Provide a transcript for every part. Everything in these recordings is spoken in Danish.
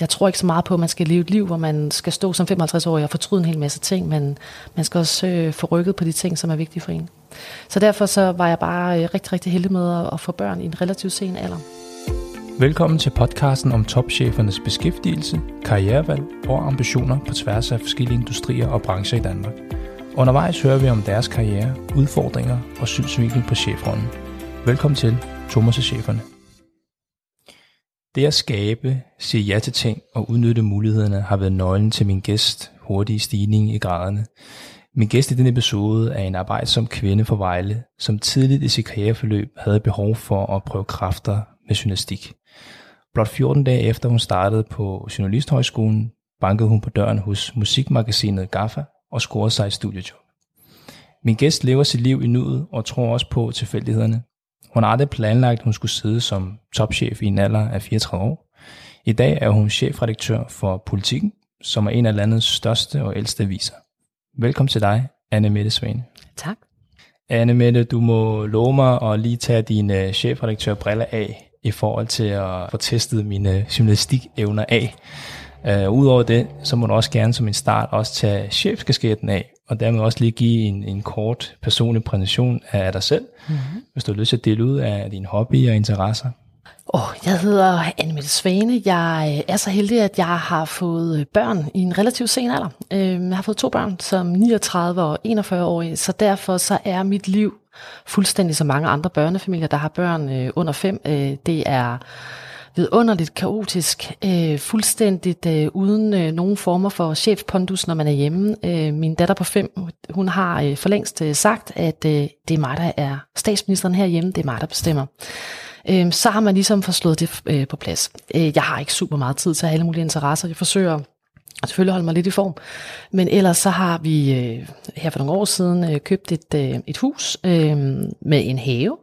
Jeg tror ikke så meget på, at man skal leve et liv, hvor man skal stå som 55-årig og fortryde en hel masse ting, men man skal også øh, få rykket på de ting, som er vigtige for en. Så derfor så var jeg bare øh, rigtig, rigtig heldig med at, at få børn i en relativt sen alder. Velkommen til podcasten om topchefernes beskæftigelse, karrierevalg og ambitioner på tværs af forskellige industrier og brancher i Danmark. Undervejs hører vi om deres karriere, udfordringer og synsvinkel på chefrollen. Velkommen til Thomas og Cheferne. Det at skabe, sige ja til ting og udnytte mulighederne har været nøglen til min gæst hurtige stigning i graderne. Min gæst i denne episode er en arbejdsom kvinde fra Vejle, som tidligt i sit karriereforløb havde behov for at prøve kræfter med journalistik. Blot 14 dage efter hun startede på Journalisthøjskolen, bankede hun på døren hos musikmagasinet GAFFA og scorede sig et studiejob. Min gæst lever sit liv i nuet og tror også på tilfældighederne. Hun har aldrig planlagt, at hun skulle sidde som topchef i en alder af 34 år. I dag er hun chefredaktør for Politiken, som er en af landets største og ældste aviser. Velkommen til dig, Anne Mette Svane. Tak. Anne Mette, du må love mig at lige tage dine chefredaktør briller af i forhold til at få testet mine journalistikevner af. Uh, Udover det, så må du også gerne som en start også tage chefskasketten af, og dermed også lige give en, en kort personlig præsentation af dig selv, mm-hmm. hvis du har lyst til at dele ud af dine hobbyer og interesser. Oh, jeg hedder Anne Svane. Jeg øh, er så heldig, at jeg har fået øh, børn i en relativt sen alder. Øhm, jeg har fået to børn som 39 og 41 år, så derfor så er mit liv fuldstændig som mange andre børnefamilier, der har børn under fem. Det er vidunderligt kaotisk, øh, fuldstændigt øh, uden øh, nogen former for chefpondus, når man er hjemme. Øh, min datter på fem, hun har øh, for længst øh, sagt, at øh, det er mig, der er statsministeren herhjemme, det er mig, der bestemmer. Øh, så har man ligesom forslået det øh, på plads. Øh, jeg har ikke super meget tid til alle mulige interesser. Jeg forsøger at selvfølgelig holde mig lidt i form. Men ellers så har vi øh, her for nogle år siden øh, købt et, øh, et hus øh, med en have,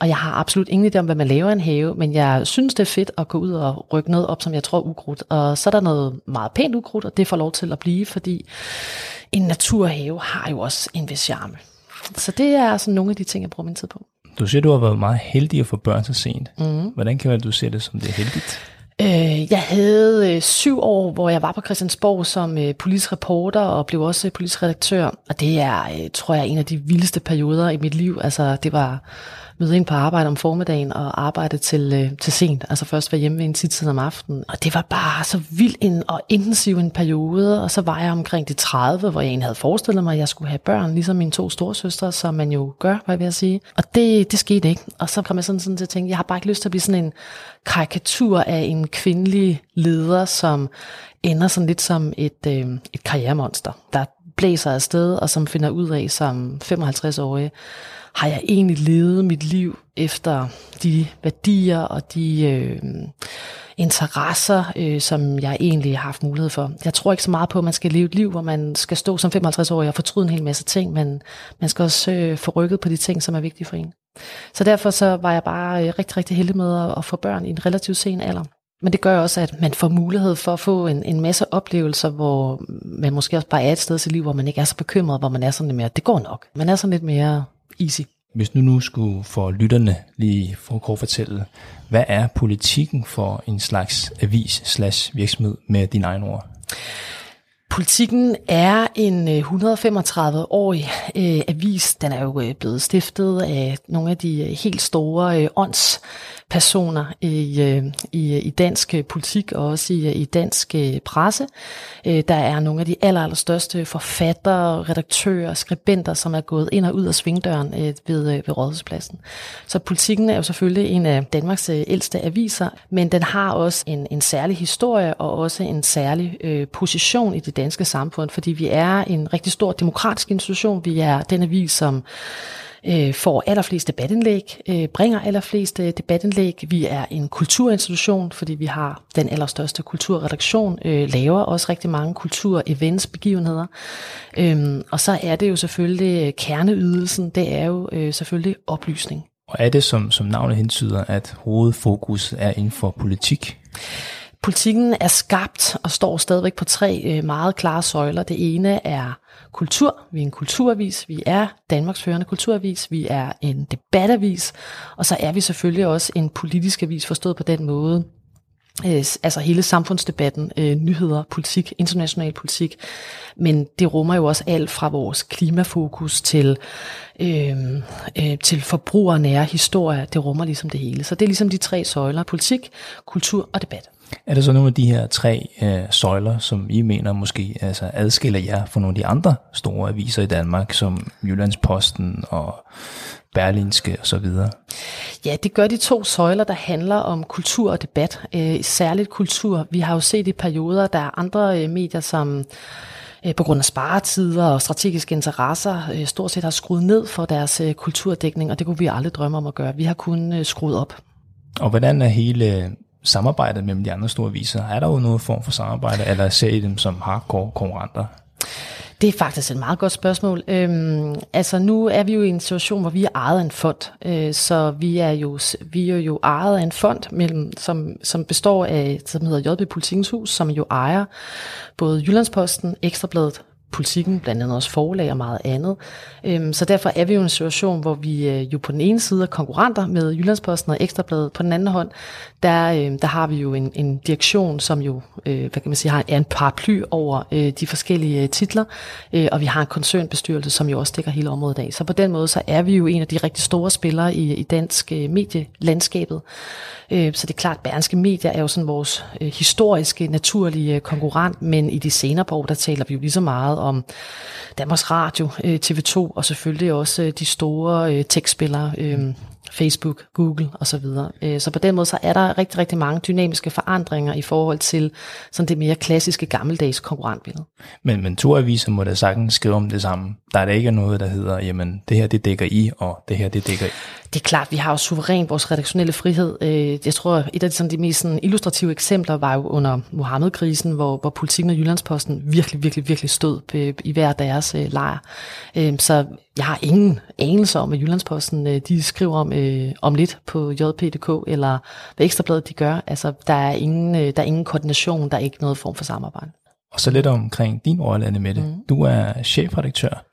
og jeg har absolut ingen idé om, hvad man laver en have, men jeg synes, det er fedt at gå ud og rykke noget op, som jeg tror er ukrudt. Og så er der noget meget pænt ukrudt, og det får lov til at blive, fordi en naturhave har jo også en vis charme. Så det er sådan nogle af de ting, jeg bruger min tid på. Du siger, du har været meget heldig at få børn så sent. Mm. Hvordan kan du se det som det er heldigt? Øh, jeg havde øh, syv år, hvor jeg var på Christiansborg som øh, politisk reporter og blev også politisk redaktør. Og det er, øh, tror jeg, en af de vildeste perioder i mit liv. Altså, det var møde ind på arbejde om formiddagen og arbejde til, øh, til sent. Altså først være hjemme ved en tid om aftenen. Og det var bare så vild en og intensiv en periode. Og så var jeg omkring de 30, hvor jeg egentlig havde forestillet mig, at jeg skulle have børn, ligesom mine to storesøstre, som man jo gør, hvad jeg vil sige. Og det, det skete ikke. Og så kom jeg sådan, sådan til at tænke, jeg har bare ikke lyst til at blive sådan en karikatur af en kvindelig leder, som ender sådan lidt som et, øh, et karrieremonster, der blæser afsted, og som finder ud af som 55-årig, har jeg egentlig levet mit liv efter de værdier og de øh, interesser, øh, som jeg egentlig har haft mulighed for. Jeg tror ikke så meget på, at man skal leve et liv, hvor man skal stå som 55-årig og fortryde en hel masse ting, men man skal også øh, få rykket på de ting, som er vigtige for en. Så derfor så var jeg bare øh, rigtig, rigtig heldig med at, at få børn i en relativt sen alder. Men det gør også, at man får mulighed for at få en, en masse oplevelser, hvor man måske også bare er et sted i sit liv, hvor man ikke er så bekymret, hvor man er sådan lidt mere, det går nok. Man er sådan lidt mere easy. Hvis nu nu skulle for lytterne lige for kort fortælle, hvad er politikken for en slags avis slash virksomhed med din egne ord? Politikken er en øh, 135-årig øh, avis. Den er jo øh, blevet stiftet af nogle af de øh, helt store øh, åndspersoner i, øh, i, i dansk politik og også i, i dansk øh, presse. Øh, der er nogle af de aller, allerstørste forfattere, redaktører, skribenter, som er gået ind og ud af svingdøren ved, ved Rådhuspladsen. Så politikken er jo selvfølgelig en af Danmarks ældste aviser, men den har også en, en særlig historie og også en særlig øh, position i det danske samfund, fordi vi er en rigtig stor demokratisk institution. Vi er den avis, som øh, får allerflest debatindlæg, øh, bringer allerflest øh, debatindlæg. Vi er en kulturinstitution, fordi vi har den allerstørste kulturredaktion, øh, laver også rigtig mange kulturevents, begivenheder. Øhm, og så er det jo selvfølgelig øh, kerneydelsen, det er jo øh, selvfølgelig oplysning. Og er det, som, som navnet hentyder, at hovedfokus er inden for politik? Politikken er skabt og står stadigvæk på tre øh, meget klare søjler. Det ene er kultur. Vi er en kulturavis. Vi er Danmarks førende kulturavis. Vi er en debatavis. Og så er vi selvfølgelig også en politisk avis, forstået på den måde, øh, altså hele samfundsdebatten, øh, nyheder, politik, international politik, men det rummer jo også alt fra vores klimafokus til, øh, øh, til forbrugernære historier, det rummer ligesom det hele. Så det er ligesom de tre søjler, politik, kultur og debat. Er det så nogle af de her tre øh, søjler, som I mener måske altså adskiller jer fra nogle af de andre store aviser i Danmark, som Jyllandsposten og Berlinske og så videre? Ja, det gør de to søjler, der handler om kultur og debat. Øh, særligt kultur. Vi har jo set i perioder, der er andre øh, medier, som øh, på grund af sparetider og strategiske interesser øh, stort set har skruet ned for deres øh, kulturdækning, og det kunne vi aldrig drømme om at gøre. Vi har kun skruet op. Og hvordan er hele samarbejdet mellem de andre store aviser? Er der jo noget form for samarbejde, eller ser I dem som hardcore konkurrenter? Det er faktisk et meget godt spørgsmål. Øhm, altså nu er vi jo i en situation, hvor vi er ejet af en fond, øh, så vi er jo vi er jo ejet af en fond, mellem, som, som består af, som hedder JB Politikens Hus, som jo ejer både Jyllandsposten, Ekstrabladet, politikken, blandt andet også forlag og meget andet. Øhm, så derfor er vi jo i en situation, hvor vi øh, jo på den ene side er konkurrenter med Jyllandsposten og Ekstrabladet. På den anden hånd, der, øh, der har vi jo en, en direktion, som jo øh, hvad kan man sige, har er en paraply over øh, de forskellige øh, titler, øh, og vi har en koncernbestyrelse, som jo også dækker hele området af. Så på den måde, så er vi jo en af de rigtig store spillere i, i dansk øh, medielandskabet. Øh, så det er klart, at Bernske Media er jo sådan vores øh, historiske, naturlige øh, konkurrent, men i de senere år, der taler vi jo lige så meget om Danmarks Radio, øh, TV2 og selvfølgelig også øh, de store øh, tekstspillere, øh, Facebook, Google osv. Så på den måde så er der rigtig, rigtig mange dynamiske forandringer i forhold til sådan det mere klassiske gammeldags konkurrentbillede. Men, men to aviser må da sagtens skrive om det samme. Der er da ikke noget, der hedder, jamen det her det dækker I, og det her det dækker I. Det er klart, vi har jo suverænt vores redaktionelle frihed. Øh, jeg tror, et af de, sådan, de mest sådan, illustrative eksempler var jo under Mohammed-krisen, hvor, hvor politikken og Jyllandsposten virkelig, virkelig, virkelig stod i hver deres øh, lejr. Øh, så jeg har ingen anelse om, at Jyllandsposten de skriver om, om lidt på JP.dk, eller hvad Ekstrabladet de gør. Altså, der er, ingen, der er ingen koordination, der er ikke noget form for samarbejde. Og så lidt omkring din rolle, med det. Mm. Du er chefredaktør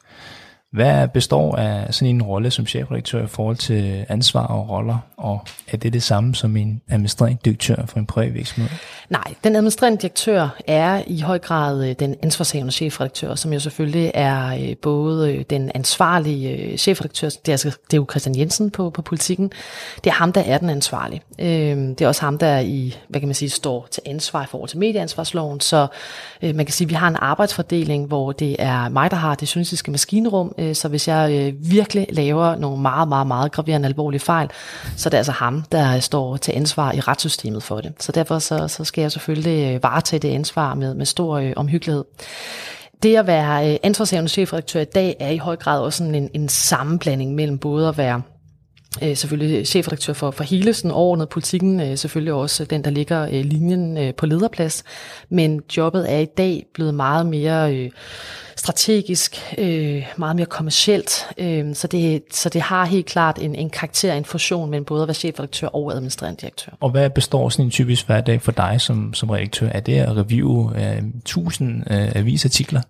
hvad består af sådan en rolle som chefredaktør i forhold til ansvar og roller, og er det det samme som en administrerende direktør for en privat virksomhed? Nej, den administrerende direktør er i høj grad øh, den ansvarshavende chefredaktør, som jo selvfølgelig er øh, både øh, den ansvarlige chefredaktør, det er, altså, det er jo Christian Jensen på, på politikken, det er ham, der er den ansvarlige. Øhm, det er også ham, der i, hvad kan man sige, står til ansvar i forhold til medieansvarsloven, så man kan sige, at vi har en arbejdsfordeling, hvor det er mig, der har det journalistiske maskinrum, Øh, så hvis jeg øh, virkelig laver nogle meget, meget, meget graverende alvorlige fejl, så er det altså ham, der står til ansvar i retssystemet for det. Så derfor så, så skal jeg selvfølgelig øh, varetage det ansvar med, med stor øh, omhyggelighed. Det at være øh, ansvarshavende chefredaktør i dag er i høj grad også sådan en, en sammenblanding mellem både at være øh, selvfølgelig chefredaktør for, for hele sådan overordnet politikken, øh, selvfølgelig også den, der ligger øh, linjen øh, på lederplads, men jobbet er i dag blevet meget mere... Øh, strategisk, øh, meget mere kommercielt. Øh, så, det, så det har helt klart en, en karakter, en fusion mellem både at være chefredaktør og administrerende direktør. Og hvad består sådan en typisk hverdag for dig som, som redaktør? Er det at review øh, tusind øh, avisartikler?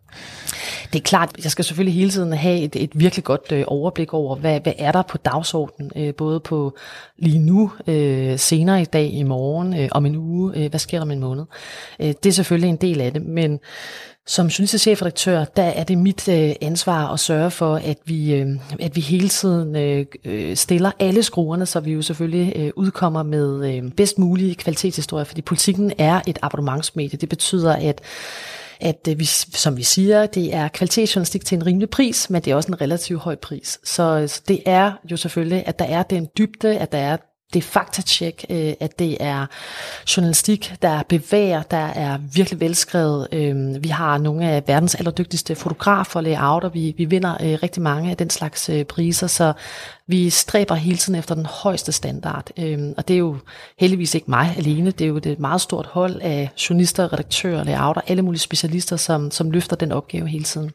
Det er klart, jeg skal selvfølgelig hele tiden have et, et virkelig godt øh, overblik over, hvad, hvad er der på dagsordenen, øh, både på lige nu, øh, senere i dag, i morgen, øh, om en uge, øh, hvad sker der om en måned. Øh, det er selvfølgelig en del af det, men som journalistisk chefredaktør, der er det mit øh, ansvar at sørge for, at vi, øh, at vi hele tiden øh, øh, stiller alle skruerne, så vi jo selvfølgelig øh, udkommer med øh, bedst mulige kvalitetshistorier, fordi politikken er et abonnementsmedie. Det betyder, at at øh, vi, som vi siger, det er kvalitetsjournalistik til en rimelig pris, men det er også en relativt høj pris. Så, så det er jo selvfølgelig, at der er den dybde, at der er det er faktatjek, øh, at det er journalistik, der bevæger, der er virkelig velskrevet. Øh, vi har nogle af verdens allerdygtigste fotografer, layouter, vi, vi vinder øh, rigtig mange af den slags øh, priser, så vi stræber hele tiden efter den højeste standard. Øh, og det er jo heldigvis ikke mig alene, det er jo et meget stort hold af journalister, redaktører, layouter, alle mulige specialister, som, som løfter den opgave hele tiden.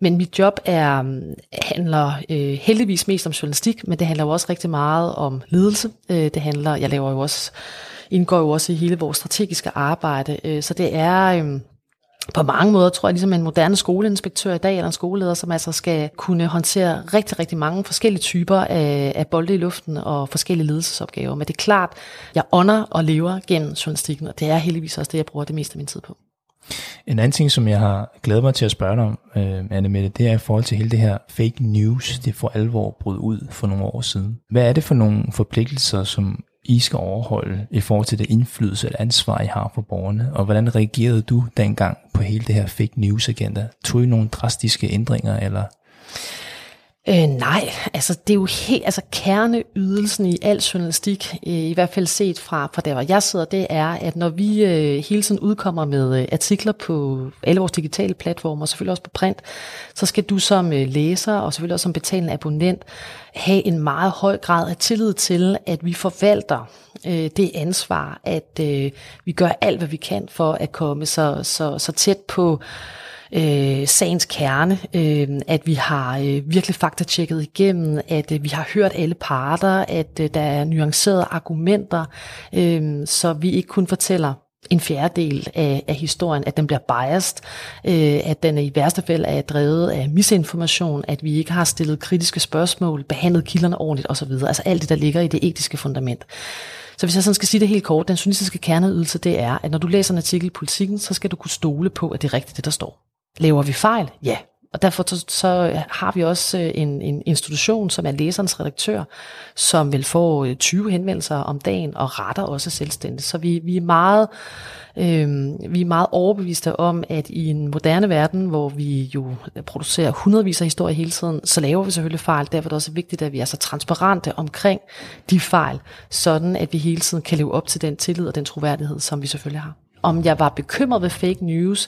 Men mit job er, mm, handler øh, heldigvis mest om journalistik, men det handler jo også rigtig meget om ledelse. Øh, det handler, jeg laver jo også, indgår jo også i hele vores strategiske arbejde. Øh, så det er... Øh, på mange måder tror jeg, ligesom en moderne skoleinspektør i dag, eller en skoleleder, som altså skal kunne håndtere rigtig, rigtig mange forskellige typer af, af bolde i luften og forskellige ledelsesopgaver. Men det er klart, jeg ånder og lever gennem journalistikken, og det er heldigvis også det, jeg bruger det meste af min tid på. En anden ting, som jeg har glædet mig til at spørge dig om, øh, Anne Mette, det er i forhold til hele det her fake news, det for alvor brød ud for nogle år siden. Hvad er det for nogle forpligtelser, som I skal overholde i forhold til det indflydelse eller ansvar, I har for borgerne? Og hvordan reagerede du dengang på hele det her fake news agenda? Tog I nogle drastiske ændringer, eller Øh, nej, altså det er jo helt, altså kerneydelsen i al journalistik, øh, i hvert fald set fra, fra der, hvor jeg sidder, det er, at når vi øh, hele tiden udkommer med øh, artikler på alle vores digitale platforme, og selvfølgelig også på print, så skal du som øh, læser, og selvfølgelig også som betalende abonnent, have en meget høj grad af tillid til, at vi forvalter øh, det ansvar, at øh, vi gør alt, hvad vi kan for at komme så, så, så tæt på øh, Øh, sagens kerne, øh, at vi har øh, virkelig faktatjekket igennem, at øh, vi har hørt alle parter, at øh, der er nuancerede argumenter, øh, så vi ikke kun fortæller en fjerdedel af, af historien, at den bliver biased, øh, at den i værste fald er drevet af misinformation, at vi ikke har stillet kritiske spørgsmål, behandlet kilderne ordentligt osv. Altså alt det, der ligger i det etiske fundament. Så hvis jeg sådan skal sige det helt kort, den journalistiske kerneydelse, det er, at når du læser en artikel i politikken, så skal du kunne stole på, at det er rigtigt, det der står. Laver vi fejl? Ja. Og derfor så, så har vi også øh, en, en institution, som er læserens redaktør, som vil få øh, 20 henvendelser om dagen og retter også selvstændigt. Så vi, vi er meget øh, vi er meget overbeviste om, at i en moderne verden, hvor vi jo producerer hundredvis af historier hele tiden, så laver vi selvfølgelig fejl. Derfor er det også vigtigt, at vi er så transparente omkring de fejl, sådan at vi hele tiden kan leve op til den tillid og den troværdighed, som vi selvfølgelig har om jeg var bekymret ved fake news,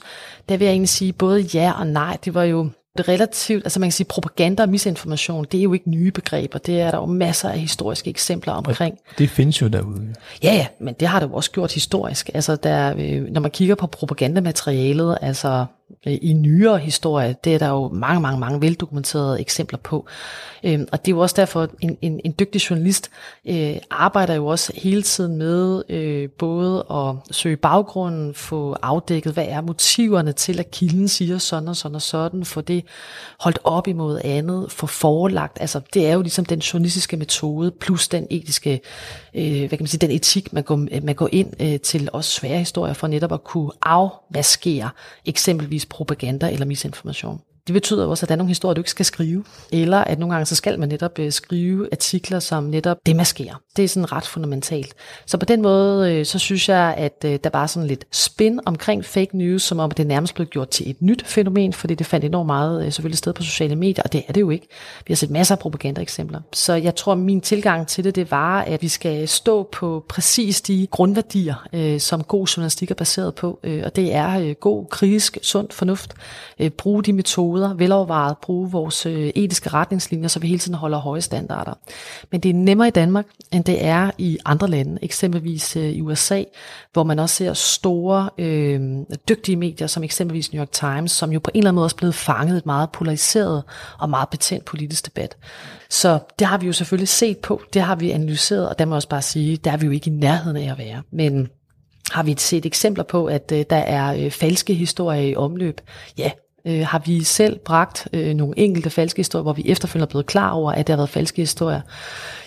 der vil jeg egentlig sige både ja og nej. Det var jo relativt, altså man kan sige propaganda og misinformation, det er jo ikke nye begreber, det er der jo masser af historiske eksempler omkring. Og det findes jo derude. Ja, ja, men det har det jo også gjort historisk. Altså der, øh, når man kigger på propagandamaterialet, altså Øh, i nyere historie, det er der jo mange, mange, mange veldokumenterede eksempler på. Øhm, og det er jo også derfor, en, en, en dygtig journalist øh, arbejder jo også hele tiden med øh, både at søge baggrunden, få afdækket, hvad er motiverne til, at kilden siger sådan og sådan og sådan, få det holdt op imod andet, få forelagt. Altså det er jo ligesom den journalistiske metode, plus den etiske, øh, hvad kan man sige, den etik, man går, man går ind øh, til også svære historier, for netop at kunne afmaskere eksempelvis propaganda eller misinformation. Det betyder også, at der er nogle historier, du ikke skal skrive. Eller at nogle gange, så skal man netop øh, skrive artikler, som netop demaskerer. Det er sådan ret fundamentalt. Så på den måde, øh, så synes jeg, at øh, der var sådan lidt spin omkring fake news, som om det nærmest blev gjort til et nyt fænomen, fordi det fandt enormt meget øh, selvfølgelig sted på sociale medier, og det er det jo ikke. Vi har set masser af propagandaeksempler. Så jeg tror, at min tilgang til det, det var, at vi skal stå på præcis de grundværdier, øh, som god journalistik er baseret på, øh, og det er god, kritisk, sund fornuft, bruge de metoder, metoder, velovervejet, bruge vores øh, etiske retningslinjer, så vi hele tiden holder høje standarder. Men det er nemmere i Danmark, end det er i andre lande, eksempelvis øh, i USA, hvor man også ser store, øh, dygtige medier, som eksempelvis New York Times, som jo på en eller anden måde også blevet fanget et meget polariseret og meget betændt politisk debat. Så det har vi jo selvfølgelig set på, det har vi analyseret, og der må jeg også bare sige, der er vi jo ikke i nærheden af at være. Men har vi set eksempler på, at øh, der er øh, falske historier i omløb? Ja, øh, har vi selv bragt øh, nogle enkelte falske historier, hvor vi efterfølgende er blevet klar over, at det har været falske historier.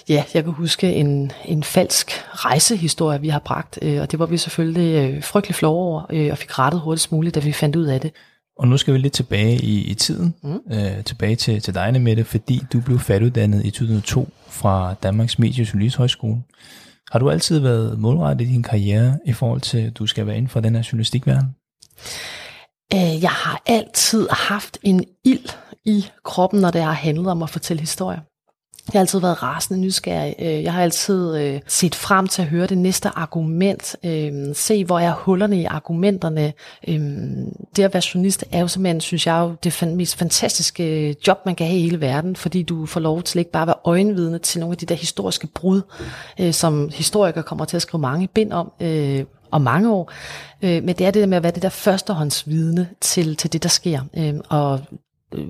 Ja, jeg kan huske en, en falsk rejsehistorie, vi har bragt, øh, og det var vi selvfølgelig øh, frygtelig flove over, øh, og fik rettet hurtigst muligt, da vi fandt ud af det. Og nu skal vi lidt tilbage i, i tiden, mm. øh, tilbage til, til dig, Mette, fordi du blev færdiguddannet i 2002 fra Danmarks Medie- og Højskole. Har du altid været målrettet i din karriere i forhold til, at du skal være inden for den her journalistikverden? Øh, jeg har altid haft en ild i kroppen, når det har handlet om at fortælle historier. Jeg har altid været rasende nysgerrig. Øh, jeg har altid øh, set frem til at høre det næste argument. Øh, se, hvor er hullerne i argumenterne. Øh, det at være journalist er jo simpelthen, synes jeg, jo det mest fantastiske job, man kan have i hele verden, fordi du får lov til ikke bare at være øjenvidne til nogle af de der historiske brud, som historikere kommer til at skrive mange bind om, og mange år. Øh, men det er det der med at være det der førstehåndsvidne til, til det, der sker. Øhm, øh, og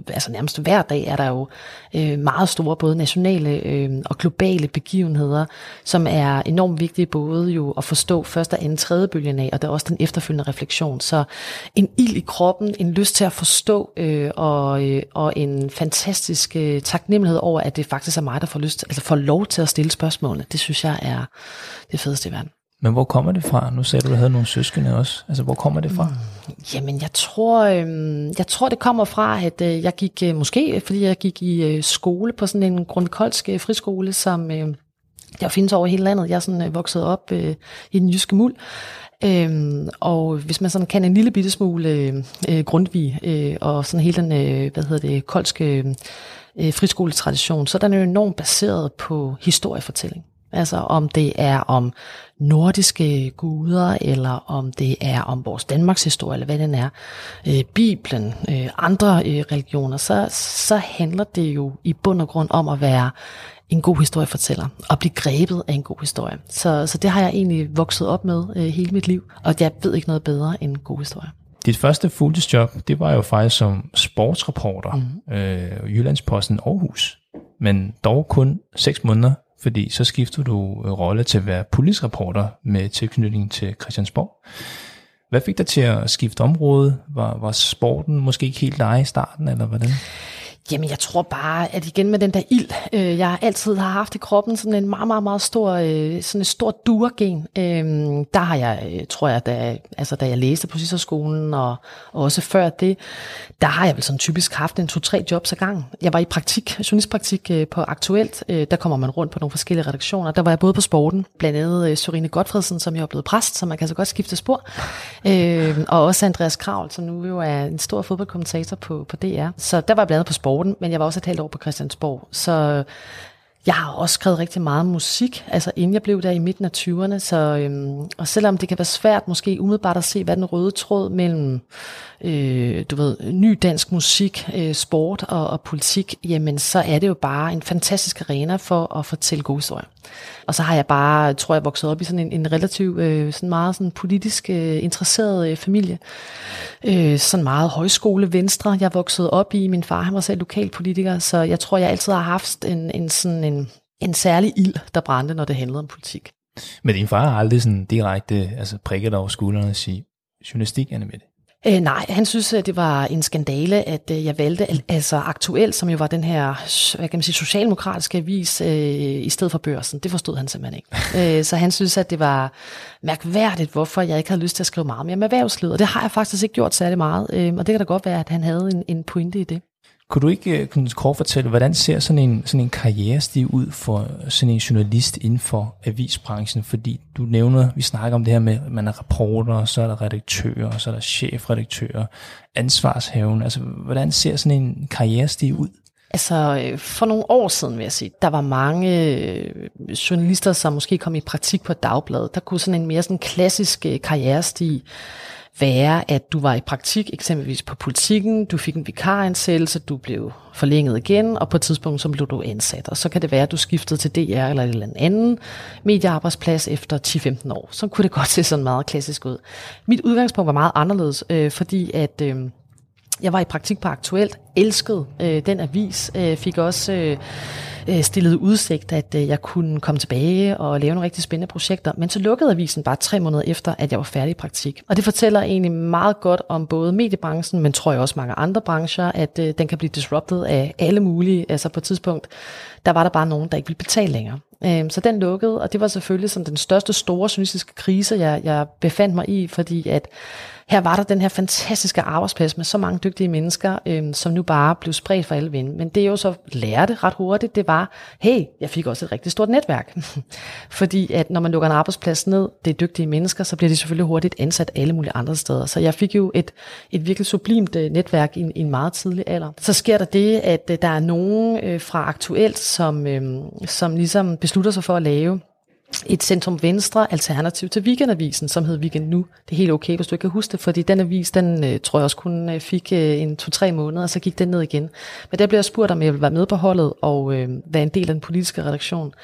altså nærmest hver dag er der jo øh, meget store både nationale øh, og globale begivenheder, som er enormt vigtige både jo at forstå første, anden, tredje bølgen af, og der er også den efterfølgende refleksion. Så en ild i kroppen, en lyst til at forstå, øh, og, øh, og en fantastisk øh, taknemmelighed over, at det faktisk er mig, der får lyst, altså får lov til at stille spørgsmålene. Det synes jeg er det fedeste i verden. Men hvor kommer det fra? Nu sagde du, at du havde nogle søskende også. Altså, hvor kommer det fra? Mm, jamen, jeg tror, øh, jeg tror, det kommer fra, at øh, jeg gik, øh, måske fordi jeg gik i øh, skole på sådan en grundkoldsk øh, friskole, som øh, der findes over hele landet. Jeg er sådan øh, vokset op øh, i den jyske muld. Øhm, og hvis man sådan kan en lille bitte smule øh, øh Grundtvig øh, og sådan hele den, øh, hvad hedder det, koldske øh, øh, friskoletradition, så er den jo enormt baseret på historiefortælling. Altså om det er om nordiske guder, eller om det er om vores Danmarks historie, eller hvad den er, øh, Bibelen, øh, andre øh, religioner, så, så handler det jo i bund og grund om at være en god historiefortæller, og blive grebet af en god historie. Så, så det har jeg egentlig vokset op med øh, hele mit liv, og jeg ved ikke noget bedre end god historie. Dit første fuldtidsjob, det var jo faktisk som sportsreporter, mm. øh, Jyllandsposten Aarhus, men dog kun seks måneder fordi så skifter du øh, rolle til at være politisk med tilknytning til Christiansborg. Hvad fik dig til at skifte område? Var, var sporten måske ikke helt dig i starten, eller hvordan? Jamen, jeg tror bare, at igen med den der ild, øh, jeg altid har haft i kroppen, sådan en meget, meget, meget stor, øh, sådan et stort duergen. Øh, der har jeg, øh, tror jeg, da, altså, da jeg læste på skolen og, og også før det, der har jeg vel sådan typisk haft en to-tre jobs ad gang. Jeg var i praktik, journalistpraktik øh, på Aktuelt. Øh, der kommer man rundt på nogle forskellige redaktioner. Der var jeg både på sporten, blandt andet øh, Sørine Godfredsen, som jeg er blevet præst, så man kan så godt skifte spor. Øh, og også Andreas Kravl, som nu jo er en stor fodboldkommentator på, på DR. Så der var jeg blandt andet på sport sporten, men jeg var også et halvt år på Christiansborg. Så jeg har også skrevet rigtig meget musik, altså inden jeg blev der i midten af 20'erne. Så, øhm, og selvom det kan være svært måske umiddelbart at se, hvad den røde tråd mellem øh, du ved, ny dansk musik, øh, sport og, og politik, jamen så er det jo bare en fantastisk arena for at fortælle gode historier. Og så har jeg bare, tror jeg, vokset op i sådan en, en relativt øh, sådan meget sådan politisk øh, interesseret øh, familie. Øh, sådan meget højskole venstre, jeg voksede op i. Min far han var selv lokalpolitiker, så jeg tror, jeg altid har haft en, en sådan en, en særlig ild, der brændte, når det handlede om politik. Men din far har aldrig sådan direkte altså prikket over skuldrene og sige, journalistik, Anne Mette? Øh, nej, han synes, at det var en skandale, at øh, jeg valgte altså aktuelt, som jo var den her hvad kan man sige, socialdemokratiske avis, øh, i stedet for børsen. Det forstod han simpelthen ikke. øh, så han synes, at det var mærkværdigt, hvorfor jeg ikke havde lyst til at skrive meget mere om erhvervslivet. Og det har jeg faktisk ikke gjort særlig meget. Øh, og det kan da godt være, at han havde en, en pointe i det. Kunne du ikke øh, kunne kort fortælle, hvordan ser sådan en, sådan en karrierestiv ud for sådan en journalist inden for avisbranchen? Fordi du nævner, vi snakker om det her med, at man er reporter, og så er der redaktører, og så er der chefredaktører, ansvarshaven. Altså, hvordan ser sådan en karrierestiv ud? Altså, øh, for nogle år siden vil jeg sige, der var mange øh, journalister, som måske kom i praktik på et dagblad. Der kunne sådan en mere sådan klassisk karrierestig være, at du var i praktik eksempelvis på politikken, du fik en vikaransættelse, du blev forlænget igen, og på et tidspunkt så blev du ansat. Og så kan det være, at du skiftede til DR eller en eller anden mediearbejdsplads efter 10-15 år. Så kunne det godt se sådan meget klassisk ud. Mit udgangspunkt var meget anderledes, øh, fordi at... Øh, jeg var i praktik på Aktuelt, elskede øh, den avis, øh, fik også øh, øh, stillet udsigt, at øh, jeg kunne komme tilbage og lave nogle rigtig spændende projekter. Men så lukkede avisen bare tre måneder efter, at jeg var færdig i praktik. Og det fortæller egentlig meget godt om både mediebranchen, men tror jeg også mange andre brancher, at øh, den kan blive disrupted af alle mulige. Altså på et tidspunkt, der var der bare nogen, der ikke ville betale længere. Øh, så den lukkede, og det var selvfølgelig som den største store journalistiske krise, jeg, jeg befandt mig i, fordi at her var der den her fantastiske arbejdsplads med så mange dygtige mennesker, øhm, som nu bare blev spredt for alle vinde. Men det jeg jo så lærte ret hurtigt, det var, hey, jeg fik også et rigtig stort netværk. Fordi at når man lukker en arbejdsplads ned, det er dygtige mennesker, så bliver de selvfølgelig hurtigt ansat alle mulige andre steder. Så jeg fik jo et, et virkelig sublimt øh, netværk i, i en meget tidlig alder. Så sker der det, at øh, der er nogen øh, fra Aktuelt, som, øh, som ligesom beslutter sig for at lave et centrum-venstre alternativ til Weekendavisen, som hed Weekend Nu. Det er helt okay, hvis du ikke kan huske det, fordi den avis, den øh, tror jeg også kun øh, fik øh, en to-tre måneder, og så gik den ned igen. Men der blev jeg spurgt, om jeg ville være med på holdet og øh, være en del af den politiske redaktion.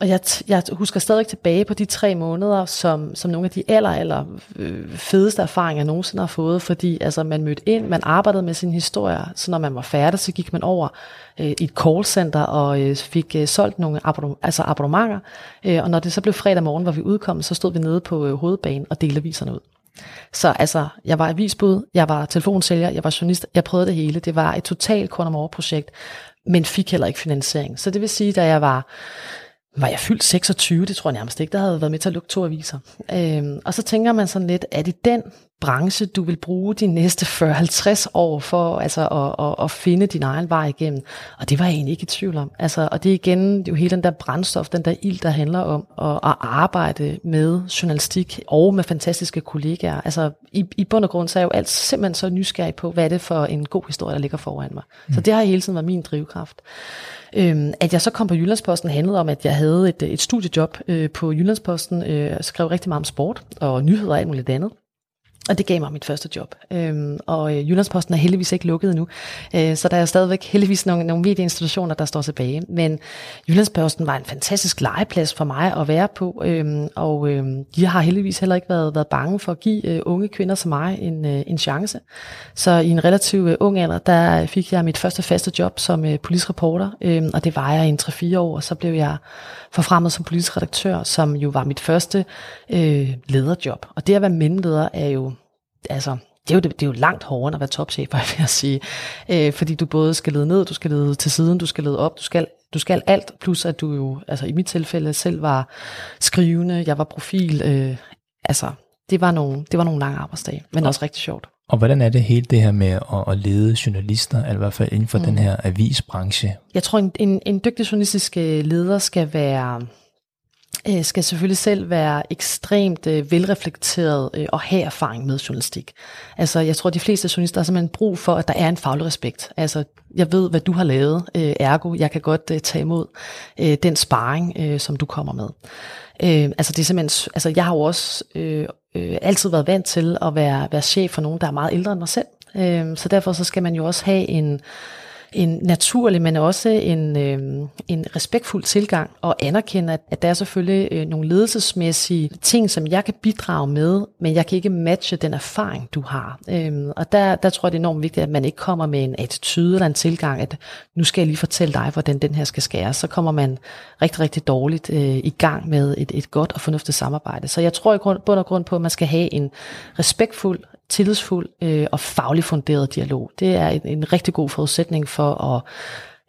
Og jeg, jeg husker stadig tilbage på de tre måneder, som, som nogle af de aller, aller øh, fedeste erfaringer, jeg nogensinde har fået, fordi altså, man mødte ind, man arbejdede med sin historie, så når man var færdig, så gik man over øh, i et callcenter og øh, fik øh, solgt nogle abonnementer, altså abonnementer, øh, og når det så blev fredag morgen, hvor vi udkom, så stod vi nede på øh, hovedbanen og delte aviserne ud. Så altså, jeg var avisbud, jeg var telefonsælger, jeg var journalist, jeg prøvede det hele. Det var et totalt projekt, men fik heller ikke finansiering. Så det vil sige, da jeg var var jeg fyldt 26, det tror jeg nærmest ikke, der havde været med til at lukke to aviser. Øhm, og så tænker man sådan lidt, er det den branche, du vil bruge de næste 40-50 år for altså, at, at, at finde din egen vej igennem? Og det var jeg egentlig ikke i tvivl om. Altså, og det er igen det er jo hele den der brændstof, den der ild, der handler om at, at arbejde med journalistik og med fantastiske kollegaer. Altså i, i bund og grund, så er jeg jo alt simpelthen så nysgerrig på, hvad er det for en god historie, der ligger foran mig. Mm. Så det har hele tiden været min drivkraft. Øhm, at jeg så kom på Jyllandsposten handlede om, at jeg havde et, et studiejob øh, på Jyllandsposten, øh, skrev rigtig meget om sport og nyheder og alt muligt andet. Og det gav mig mit første job. Øhm, og øh, Jyllandsposten er heldigvis ikke lukket endnu, øh, så der er stadigvæk heldigvis nogle, nogle medieinstitutioner, der står tilbage. Men Jyllandsposten var en fantastisk legeplads for mig at være på, øhm, og øhm, de har heldigvis heller ikke været, været bange for at give øh, unge kvinder som mig en, øh, en chance. Så i en relativt øh, ung alder, der fik jeg mit første faste job som øh, politisk reporter, øhm, og det var jeg i en 3-4 år, og så blev jeg forfremmet som politisk redaktør, som jo var mit første øh, lederjob. Og det at være mellemleder er jo altså, det er, jo, det er jo langt hårdere end at være topchef, vil jeg sige. Øh, fordi du både skal lede ned, du skal lede til siden, du skal lede op, du skal, du skal alt, plus at du jo, altså i mit tilfælde selv var skrivende, jeg var profil, øh, altså det var, nogle, det var nogle lange arbejdsdage, men også rigtig sjovt. Og hvordan er det hele det her med at, at lede journalister, eller i hvert fald inden for mm. den her avisbranche? Jeg tror, en, en, en dygtig journalistisk øh, leder skal være øh, skal selvfølgelig selv være ekstremt øh, velreflekteret øh, og have erfaring med journalistik. Altså, jeg tror, de fleste journalister har simpelthen brug for, at der er en faglig respekt. Altså, jeg ved, hvad du har lavet, øh, ergo, jeg kan godt øh, tage imod øh, den sparring, øh, som du kommer med. Øh, altså, det er simpelthen, altså, jeg har jo også øh, øh, altid været vant til at være, være chef for nogen, der er meget ældre end mig selv. Øh, så derfor så skal man jo også have en en naturlig, men også en, øh, en respektfuld tilgang og anerkende, at, at der er selvfølgelig øh, nogle ledelsesmæssige ting, som jeg kan bidrage med, men jeg kan ikke matche den erfaring, du har. Øh, og der, der tror jeg, det er enormt vigtigt, at man ikke kommer med en attitude eller en tilgang, at nu skal jeg lige fortælle dig, hvordan den her skal skæres. Så kommer man rigtig, rigtig dårligt øh, i gang med et, et godt og fornuftigt samarbejde. Så jeg tror i grund, bund og grund på, at man skal have en respektfuld tillidsfuld øh, og faglig funderet dialog. Det er en, en rigtig god forudsætning for at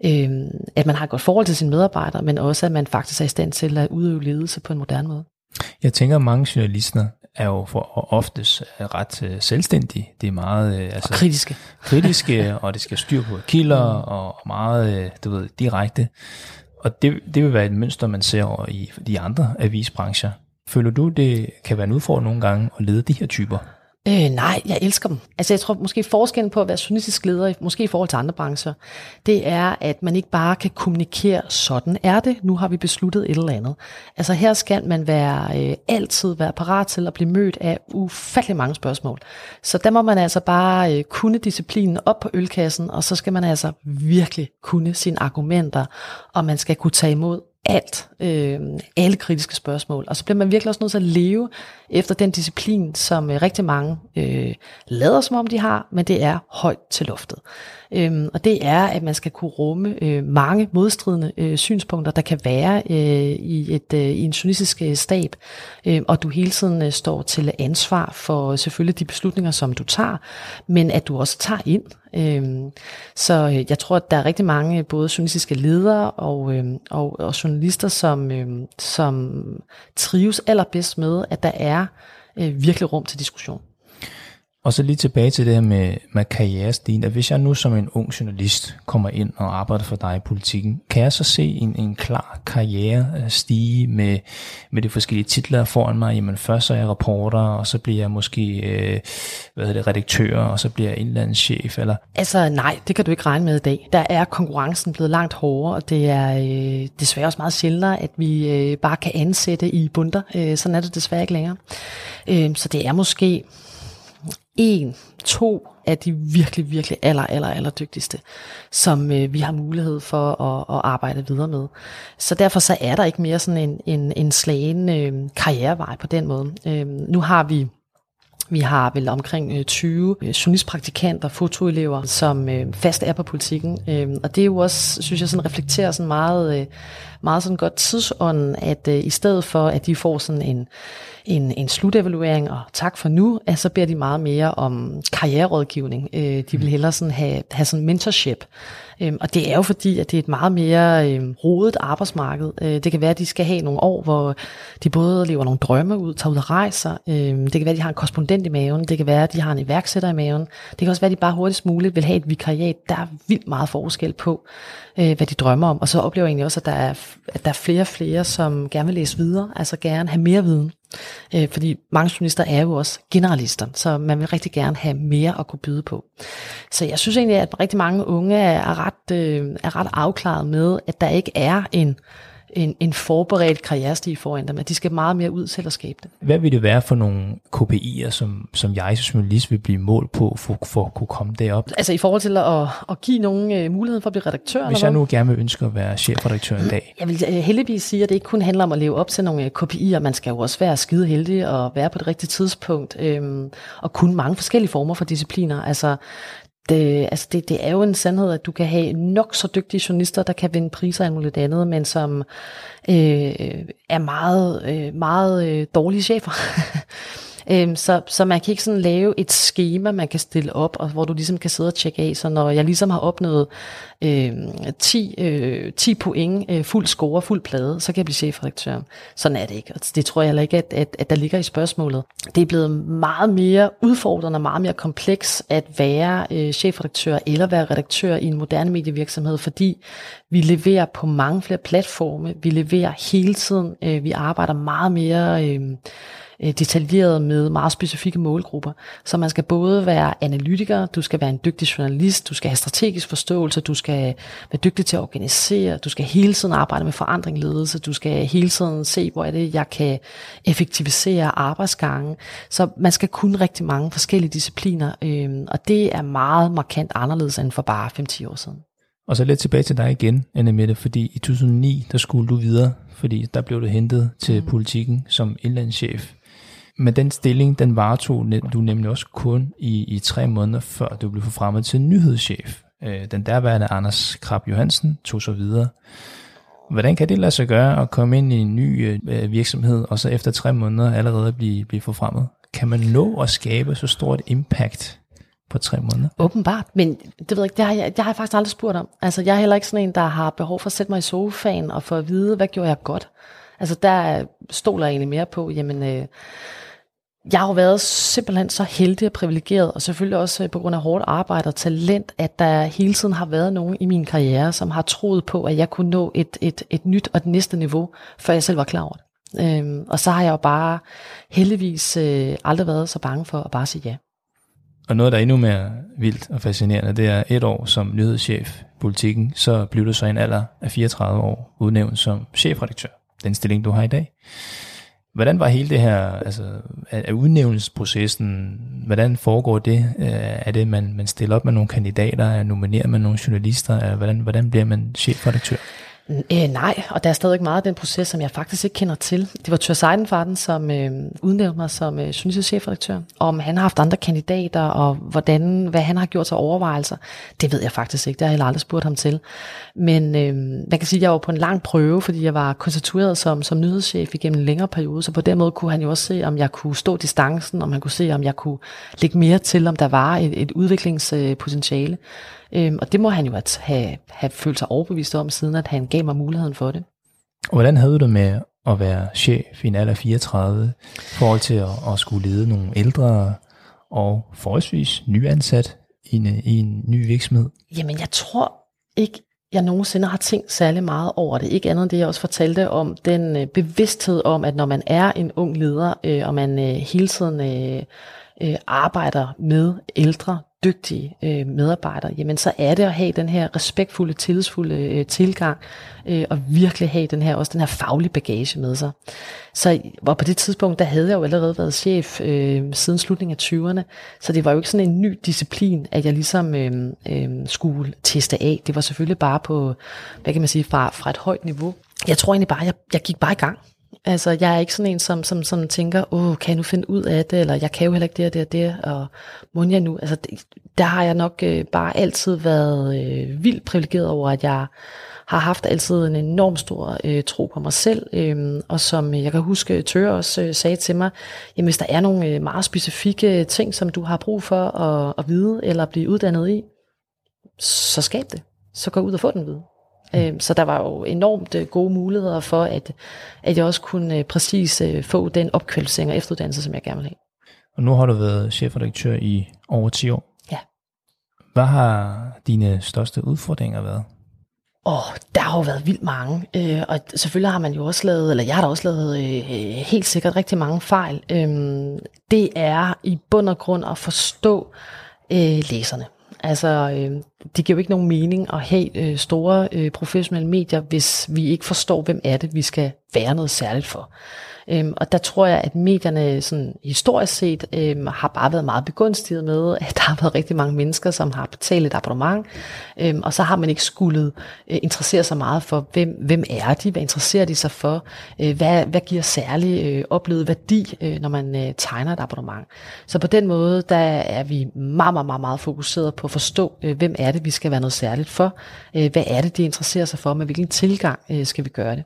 øh, at man har et godt forhold til sine medarbejdere, men også at man faktisk er i stand til at udøve ledelse på en moderne måde. Jeg tænker, at mange journalister er jo for oftest ret uh, selvstændige. Det er meget uh, altså, og kritiske. kritiske, og det skal styre på kilder, mm. og meget uh, du ved, direkte. Og det, det vil være et mønster, man ser over i de andre avisbrancher. Føler du, det kan være en udfordring nogle gange at lede de her typer? Øh, nej, jeg elsker dem. Altså jeg tror måske forskellen på at være journalistisk leder, måske i forhold til andre brancher, det er, at man ikke bare kan kommunikere, sådan er det, nu har vi besluttet et eller andet. Altså her skal man være øh, altid være parat til at blive mødt af ufattelig mange spørgsmål. Så der må man altså bare øh, kunne disciplinen op på ølkassen, og så skal man altså virkelig kunne sine argumenter, og man skal kunne tage imod alt, øh, alle kritiske spørgsmål. Og så bliver man virkelig også nødt til at leve efter den disciplin, som øh, rigtig mange øh, lader som om de har, men det er højt til loftet. Øhm, og det er, at man skal kunne rumme øh, mange modstridende øh, synspunkter, der kan være øh, i, et, øh, i en journalistisk øh, stab, øh, og du hele tiden øh, står til ansvar for selvfølgelig de beslutninger, som du tager, men at du også tager ind. Øhm, så øh, jeg tror, at der er rigtig mange øh, både journalistiske ledere og, øhm, og, og journalister, som, øhm, som trives allerbedst med, at der er øh, virkelig rum til diskussion. Og så lige tilbage til det her med, med karrierestigen. At hvis jeg nu som en ung journalist kommer ind og arbejder for dig i politikken, kan jeg så se en, en klar karriere stige med, med de forskellige titler foran mig? Jamen først så er jeg reporter, og så bliver jeg måske øh, hvad hedder det, redaktør, og så bliver jeg indlandschef? Eller? Altså nej, det kan du ikke regne med i dag. Der er konkurrencen blevet langt hårdere, og det er øh, desværre også meget sjældnere, at vi øh, bare kan ansætte i bunder. Øh, sådan er det desværre ikke længere. Øh, så det er måske en, to af de virkelig, virkelig aller, aller, aller dygtigste, som øh, vi har mulighed for at, at arbejde videre med. Så derfor så er der ikke mere sådan en, en, en slagen øh, karrierevej på den måde. Øh, nu har vi vi har vel omkring øh, 20 øh, journalistpraktikanter, fotoelever, som øh, fast er på politikken. Øh, og det er jo også, synes jeg, sådan reflekterer sådan meget, øh, meget sådan godt tidsånden, at i stedet for, at de får sådan en, en, en slutevaluering, og tak for nu, at så beder de meget mere om karriererådgivning. de vil hellere sådan have, have sådan mentorship. Øhm, og det er jo fordi, at det er et meget mere øhm, rodet arbejdsmarked. Øh, det kan være, at de skal have nogle år, hvor de både lever nogle drømme ud, tager ud og rejser. Øhm, det kan være, at de har en korrespondent i maven. Det kan være, at de har en iværksætter i maven. Det kan også være, at de bare hurtigst muligt vil have et vikariat. Der er vildt meget forskel på, øh, hvad de drømmer om. Og så oplever jeg egentlig også, at der er, at der er flere og flere, som gerne vil læse videre, altså gerne have mere viden. Øh, fordi mange journalister er jo også generalister, så man vil rigtig gerne have mere at kunne byde på. Så jeg synes egentlig, at rigtig mange unge er ret, øh, er ret afklaret med, at der ikke er en en, en forberedt karrierestige foran dem, at de skal meget mere ud til at skabe det. Hvad vil det være for nogle KPI'er, som, som jeg som journalist vil blive mål på, for, for at kunne komme derop? Altså i forhold til at, at give nogen uh, mulighed for at blive redaktør? Hvis jeg nu gerne vil ønske at være chefredaktør en dag? Jeg vil uh, heldigvis sige, at det ikke kun handler om at leve op til nogle uh, KPI'er. Man skal jo også være skide heldig og være på det rigtige tidspunkt, øhm, og kunne mange forskellige former for discipliner. Altså det, øh, altså det, det er jo en sandhed, at du kan have nok så dygtige journalister, der kan vinde priser og muligt andet, men som øh, er meget, øh, meget øh, dårlige chefer. Øhm, så, så man kan ikke sådan lave et schema, man kan stille op, og hvor du ligesom kan sidde og tjekke af. Så når jeg ligesom har opnået øhm, øh, 10, øh, 10 point, øh, fuld score, fuld plade, så kan jeg blive chefredaktør. Sådan er det ikke. Og det tror jeg heller ikke, at, at, at der ligger i spørgsmålet. Det er blevet meget mere udfordrende, meget mere kompleks at være øh, chefredaktør eller være redaktør i en moderne medievirksomhed, fordi vi leverer på mange flere platforme. Vi leverer hele tiden. Øh, vi arbejder meget mere... Øh, øh, detaljeret med meget specifikke målgrupper. Så man skal både være analytiker, du skal være en dygtig journalist, du skal have strategisk forståelse, du skal være dygtig til at organisere, du skal hele tiden arbejde med forandring ledelse, du skal hele tiden se, hvor er det, jeg kan effektivisere arbejdsgangen. Så man skal kunne rigtig mange forskellige discipliner, øh, og det er meget markant anderledes end for bare 5-10 år siden. Og så lidt tilbage til dig igen, Anne Mette, fordi i 2009, der skulle du videre, fordi der blev du hentet til mm. politikken som indlandschef. Men den stilling, den varetog du nemlig også kun i, i tre måneder, før du blev forfremmet til nyhedschef. Øh, den derværende Anders Krab Johansen tog så videre. Hvordan kan det lade sig gøre at komme ind i en ny øh, øh virksomhed, og så efter tre måneder allerede blive, blive forfremmet? Kan man nå at skabe så stort impact på tre måneder? Åbenbart, men det ved jeg ikke, det har jeg, det har jeg faktisk aldrig spurgt om. Altså, jeg er heller ikke sådan en, der har behov for at sætte mig i sofaen og få at vide, hvad gjorde jeg godt. Altså, der stoler jeg egentlig mere på, jamen, øh, jeg har jo været simpelthen så heldig og privilegeret, og selvfølgelig også øh, på grund af hårdt arbejde og talent, at der hele tiden har været nogen i min karriere, som har troet på, at jeg kunne nå et, et, et nyt og et næste niveau, før jeg selv var klar over det. Øhm, og så har jeg jo bare heldigvis øh, aldrig været så bange for at bare sige ja. Og noget, der er endnu mere vildt og fascinerende, det er et år som nyhedschef i politikken, så blev du så en alder af 34 år udnævnt som chefredaktør. Den stilling, du har i dag. Hvordan var hele det her, altså er udnævnelsesprocessen, hvordan foregår det? Øh, er det, man, man stiller op med nogle kandidater, nominerer man nogle journalister, hvordan, hvordan bliver man chefredaktør? Øh, nej, og der er stadig meget af den proces, som jeg faktisk ikke kender til. Det var Tør Seidenfarten, som øh, udnævnte mig som øh, journalistchefredaktør. Om han har haft andre kandidater, og hvordan, hvad han har gjort sig overvejelser, det ved jeg faktisk ikke. Det har jeg heller aldrig spurgt ham til. Men øh, man kan sige, at jeg var på en lang prøve, fordi jeg var konstitueret som, som nyhedschef igennem en længere periode, så på den måde kunne han jo også se, om jeg kunne stå distancen, om han kunne se, om jeg kunne lægge mere til, om der var et, et udviklingspotentiale. Øhm, og det må han jo have, have følt sig overbevist om, siden at han gav mig muligheden for det. Hvordan havde du det med at være chef i en alder 34, i forhold til at, at skulle lede nogle ældre og forholdsvis nyansat i en, i en ny virksomhed? Jamen, jeg tror ikke, jeg nogensinde har tænkt særlig meget over det. Ikke andet end det, jeg også fortalte om, den øh, bevidsthed om, at når man er en ung leder, øh, og man øh, hele tiden øh, øh, arbejder med ældre, dygtige øh, medarbejdere, jamen så er det at have den her respektfulde, tillidsfulde øh, tilgang, øh, og virkelig have den her, også den her faglige bagage med sig. Så og på det tidspunkt, der havde jeg jo allerede været chef øh, siden slutningen af 20'erne, så det var jo ikke sådan en ny disciplin, at jeg ligesom øh, øh, skulle teste af. Det var selvfølgelig bare på, hvad kan man sige, fra, fra et højt niveau. Jeg tror egentlig bare, jeg, jeg gik bare i gang. Altså, jeg er ikke sådan en, som, som, som tænker, åh, kan jeg nu finde ud af det, eller jeg kan jo heller ikke det og det og det, og må jeg nu? Altså, det, der har jeg nok øh, bare altid været øh, vildt privilegeret over, at jeg har haft altid en enorm stor øh, tro på mig selv, øh, og som jeg kan huske, øh, Tøre også øh, sagde til mig, jamen hvis der er nogle øh, meget specifikke øh, ting, som du har brug for at, at vide, eller blive uddannet i, så skab det. Så gå ud og få den viden. Mm. Så der var jo enormt øh, gode muligheder for, at, at jeg også kunne øh, præcis øh, få den opkvalificering og efteruddannelse, som jeg gerne vil have. Og nu har du været chefredaktør i over 10 år. Ja. Hvad har dine største udfordringer været? Åh, oh, der har jo været vildt mange, øh, og selvfølgelig har man jo også lavet, eller jeg har da også lavet øh, helt sikkert rigtig mange fejl. Øh, det er i bund og grund at forstå øh, læserne. Altså, øh, det giver jo ikke nogen mening at have øh, store øh, professionelle medier, hvis vi ikke forstår, hvem er det, vi skal være noget særligt for. Øhm, og der tror jeg, at medierne sådan, historisk set øhm, har bare været meget begunstiget med, at der har været rigtig mange mennesker, som har betalt et abonnement, øhm, og så har man ikke skulle øh, interessere sig meget for, hvem, hvem er de, hvad interesserer de sig for, øh, hvad, hvad giver særlig øh, oplevet værdi, øh, når man øh, tegner et abonnement. Så på den måde, der er vi meget, meget, meget, meget fokuseret på at forstå, øh, hvem er det, vi skal være noget særligt for, øh, hvad er det, de interesserer sig for, med hvilken tilgang øh, skal vi gøre det.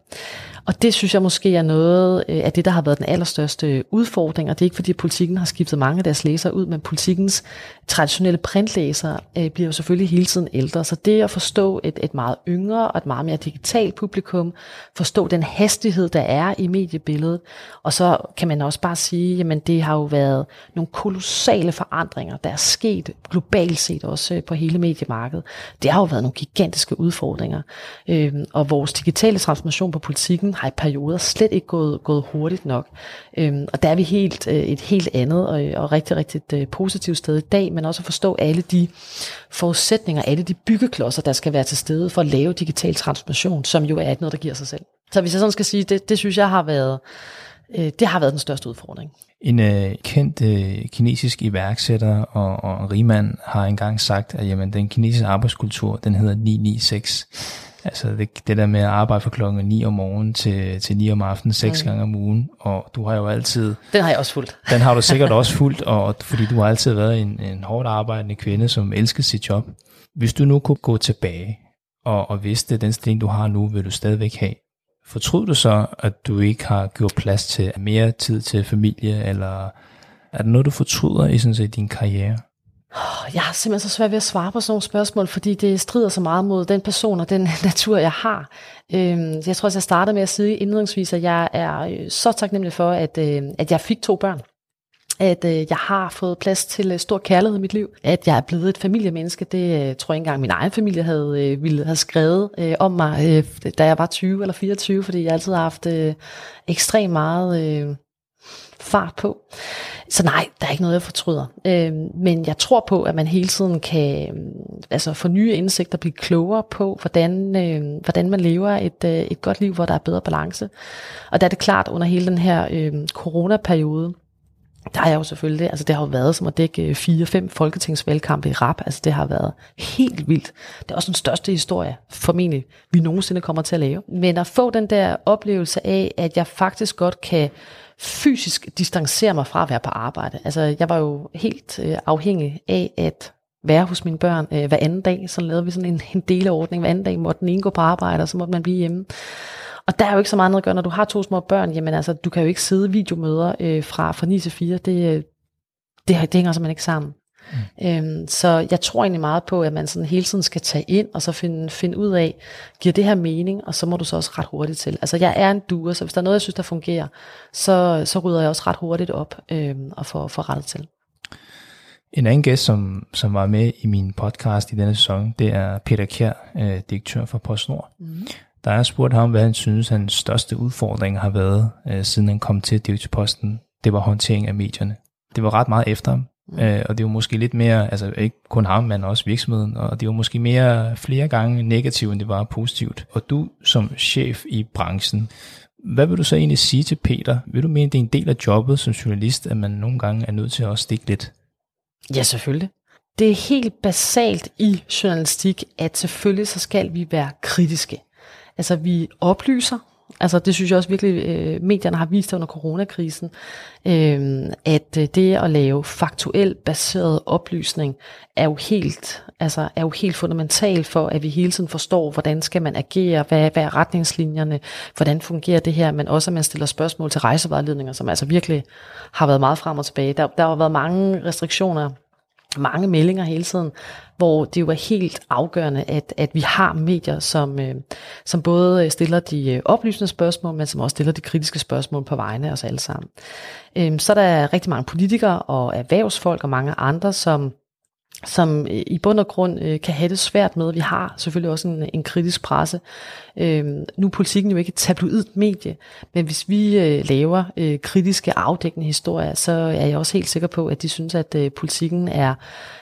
Og det synes jeg måske er noget øh, af det, der har været den allerstørste udfordring, og det er ikke fordi politikken har skiftet mange af deres læsere ud, men politikens traditionelle printlæsere øh, bliver jo selvfølgelig hele tiden ældre, så det at forstå et, et meget yngre og et meget mere digitalt publikum, forstå den hastighed, der er i mediebilledet, og så kan man også bare sige, jamen det har jo været nogle kolossale forandringer, der er sket globalt set også øh, på hele mediemarkedet. Det har jo været nogle gigantiske udfordringer, øh, og vores digitale transformation på politikken har i perioder slet ikke gået, gået hurtigt nok. Øhm, og der er vi helt øh, et helt andet og, øh, og rigtig, rigtig øh, positivt sted i dag, men også at forstå alle de forudsætninger, alle de byggeklodser, der skal være til stede for at lave digital transformation, som jo er noget, der giver sig selv. Så hvis jeg sådan skal sige, det, det synes jeg har været, øh, det har været den største udfordring. En øh, kendt øh, kinesisk iværksætter og, og rigmand har engang sagt, at jamen, den kinesiske arbejdskultur, den hedder 996. Altså det, det der med at arbejde fra klokken 9 om morgenen til, til 9 om aftenen, seks mm. gange om ugen, og du har jo altid... Den har jeg også fuldt. Den har du sikkert også fuldt, og fordi du har altid været en, en hårdt arbejdende kvinde, som elsker sit job. Hvis du nu kunne gå tilbage og, og vidste, at den stilling, du har nu, vil du stadigvæk have, fortryd du så, at du ikke har gjort plads til mere tid til familie, eller er der noget, du fortryder i sådan set, din karriere? Jeg har simpelthen så svært ved at svare på sådan nogle spørgsmål, fordi det strider så meget mod den person og den natur, jeg har. Øhm, jeg tror, også, jeg startede med at sige indledningsvis, at jeg er øh, så taknemmelig for, at, øh, at jeg fik to børn at øh, jeg har fået plads til øh, stor kærlighed i mit liv, at jeg er blevet et familiemenneske, det tror jeg ikke engang min egen familie havde ville have skrevet om mig, da jeg var 20 eller 24, fordi jeg altid har haft ekstremt meget fart på. Så nej, der er ikke noget, jeg fortryder. Øh, men jeg tror på, at man hele tiden kan øhm, altså få nye indsigter, blive klogere på, hvordan, øh, hvordan man lever et, øh, et godt liv, hvor der er bedre balance. Og der er det klart, under hele den her øh, coronaperiode, der er jeg jo selvfølgelig, altså det har jo været som at dække øh, fire-fem folketingsvalgkampe i rap, altså det har været helt vildt. Det er også den største historie, formentlig, vi nogensinde kommer til at lave. Men at få den der oplevelse af, at jeg faktisk godt kan fysisk distancere mig fra at være på arbejde. Altså, jeg var jo helt øh, afhængig af at være hos mine børn øh, hver anden dag. Så lavede vi sådan en, en deleordning. Hver anden dag måtte den ene gå på arbejde, og så måtte man blive hjemme. Og der er jo ikke så meget andet at gøre, når du har to små børn. Jamen altså, du kan jo ikke sidde videomøder øh, fra, fra 9 til 4. Det, øh, det, det hænger simpelthen ikke sammen. Mm. Øhm, så jeg tror egentlig meget på, at man sådan hele tiden skal tage ind, og så finde, finde ud af, giver det her mening, og så må du så også ret hurtigt til. Altså jeg er en duer, så hvis der er noget, jeg synes, der fungerer, så, så rydder jeg også ret hurtigt op øhm, og får, får rettet til. En anden gæst, som, som var med i min podcast i denne sæson, det er Peter Kjær, øh, direktør for PostNord. Mm. Der er spurgt ham, hvad han synes, hans største udfordring har været, øh, siden han kom til direktørposten. Det var håndtering af medierne. Det var ret meget efter ham, Mm. Øh, og det var måske lidt mere, altså ikke kun ham, men også virksomheden, og det var måske mere flere gange negativt, end det var positivt. Og du som chef i branchen, hvad vil du så egentlig sige til Peter? Vil du mene, det er en del af jobbet som journalist, at man nogle gange er nødt til at stikke lidt? Ja, selvfølgelig. Det er helt basalt i journalistik, at selvfølgelig så skal vi være kritiske. Altså vi oplyser, Altså det synes jeg også virkelig, øh, medierne har vist under coronakrisen, øh, at øh, det at lave faktuelt baseret oplysning er jo helt, altså er jo helt fundamentalt for, at vi hele tiden forstår, hvordan skal man agere, hvad, hvad er retningslinjerne, hvordan fungerer det her, men også at man stiller spørgsmål til rejsevejledninger, som altså virkelig har været meget frem og tilbage. Der, der har været mange restriktioner mange meldinger hele tiden, hvor det jo er helt afgørende, at, at vi har medier, som, øh, som både stiller de øh, oplysende spørgsmål, men som også stiller de kritiske spørgsmål på vegne af os alle sammen. Øh, så der er rigtig mange politikere og erhvervsfolk og mange andre, som som øh, i bund og grund øh, kan have det svært med. Vi har selvfølgelig også en, en kritisk presse. Øh, nu er politikken jo ikke et tabloid medie, men hvis vi øh, laver øh, kritiske afdækkende historier, så er jeg også helt sikker på, at de synes, at øh, politikken er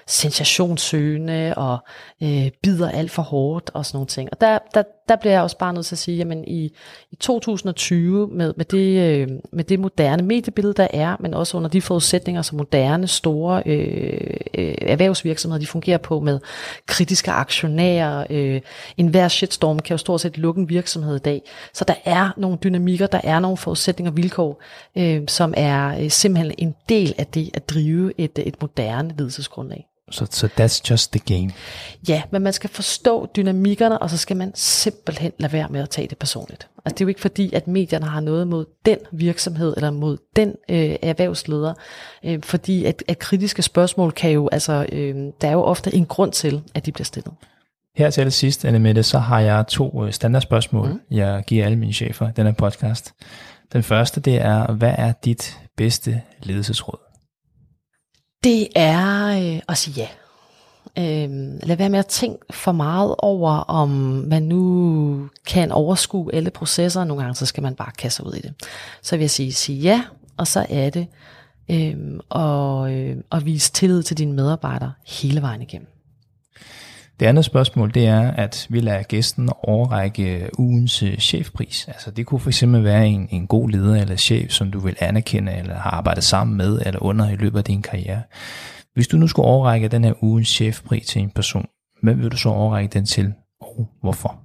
sensationssøgende og øh, bider alt for hårdt og sådan nogle ting. Og der, der, der bliver jeg også bare nødt til at sige, jamen i, i 2020 med, med, det, øh, med det moderne mediebillede, der er, men også under de forudsætninger, som moderne, store øh, øh, erhvervsvirksomheder, de fungerer på med kritiske aktionærer. Øh, enhver shitstorm kan jo stort set lukke en virksomhed i dag. Så der er nogle dynamikker, der er nogle forudsætninger og vilkår, øh, som er øh, simpelthen en del af det at drive et, et moderne ledelsesgrundlag. Så so, so that's just the game. Ja, men man skal forstå dynamikkerne, og så skal man simpelthen lade være med at tage det personligt. Altså det er jo ikke fordi, at medierne har noget mod den virksomhed, eller mod den øh, erhvervsleder, øh, fordi at, at kritiske spørgsmål kan jo, altså øh, der er jo ofte en grund til, at de bliver stillet. Her til sidst, Annemette, så har jeg to øh, standardspørgsmål, mm. jeg giver alle mine chefer den her podcast. Den første, det er, hvad er dit bedste ledelsesråd? Det er øh, at sige ja. Øh, lad være med at tænke for meget over, om man nu kan overskue alle processer. Nogle gange så skal man bare kaste ud i det. Så vil jeg sige, sige ja, og så er det øh, og, øh, og vise tillid til dine medarbejdere hele vejen igennem. Det andet spørgsmål, det er, at vi lader gæsten overrække øh, ugens øh, chefpris. Altså det kunne fx være en, en god leder eller chef, som du vil anerkende, eller har arbejdet sammen med, eller under i løbet af din karriere. Hvis du nu skulle overrække den her ugens chefpris til en person, hvem vil du så overrække den til, og hvorfor?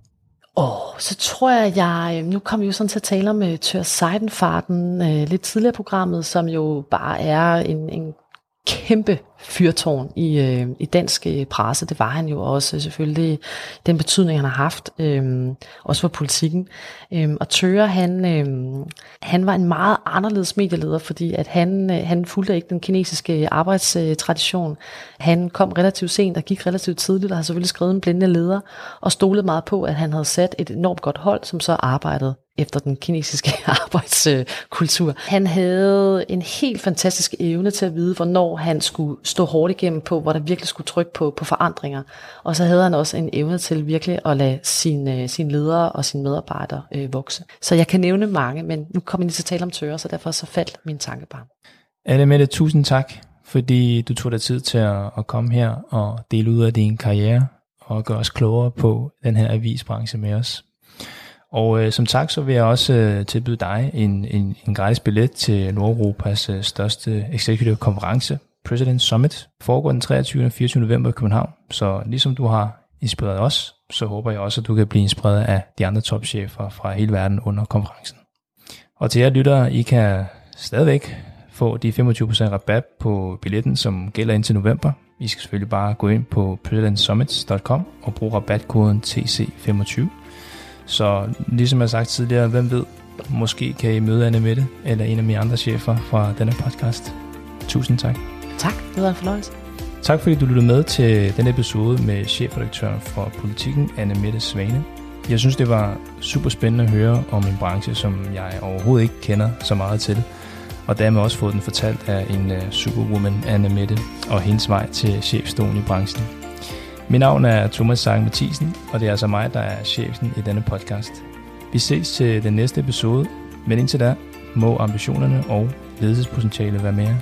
Åh, oh, så tror jeg, jeg, øh, nu kommer vi jo sådan til at tale om uh, Tør Seidenfarten uh, lidt tidligere programmet, som jo bare er en, en kæmpe fyrtårn i, øh, i dansk øh, presse. Det var han jo også selvfølgelig den betydning, han har haft, øh, også for politikken. Øh, og Tøger, han, øh, han var en meget anderledes medieleder, fordi at han, øh, han fulgte ikke den kinesiske arbejdstradition. Han kom relativt sent og gik relativt tidligt, og har selvfølgelig skrevet en blændende leder, og stolede meget på, at han havde sat et enormt godt hold, som så arbejdede efter den kinesiske arbejdskultur. Han havde en helt fantastisk evne til at vide, hvornår han skulle stå hårdt igennem på, hvor der virkelig skulle trykke på, på forandringer. Og så havde han også en evne til virkelig at lade sine, øh, sine ledere og sine medarbejdere øh, vokse. Så jeg kan nævne mange, men nu kommer jeg lige til at tale om tørre, så derfor så faldt min tanke bare. Anne Mette, tusind tak, fordi du tog dig tid til at, at komme her og dele ud af din karriere og gøre os klogere på den her avisbranche med os. Og øh, som tak, så vil jeg også øh, tilbyde dig en, en, en gratis billet til Nordeuropas øh, største executive konference, President Summit, foregår den 23. og 24. november i København. Så ligesom du har inspireret os, så håber jeg også, at du kan blive inspireret af de andre topchefer fra hele verden under konferencen. Og til jer lyttere, I kan stadigvæk få de 25% rabat på billetten, som gælder indtil november. I skal selvfølgelig bare gå ind på presidentsummits.com og bruge rabatkoden TC25. Så ligesom jeg har sagt tidligere, hvem ved, måske kan I møde Anne Mette eller en af mine andre chefer fra denne podcast. Tusind tak. Tak, det var en fornøjelse. Tak fordi du lyttede med til denne episode med chefredaktøren for Politikken, Anne Mette Svane. Jeg synes, det var super spændende at høre om en branche, som jeg overhovedet ikke kender så meget til. Og dermed også fået den fortalt af en uh, superwoman, Anne Mette, og hendes vej til chefstolen i branchen. Mit navn er Thomas Sange Mathisen, og det er altså mig, der er chefen i denne podcast. Vi ses til den næste episode, men indtil da må ambitionerne og ledelsespotentialet være mere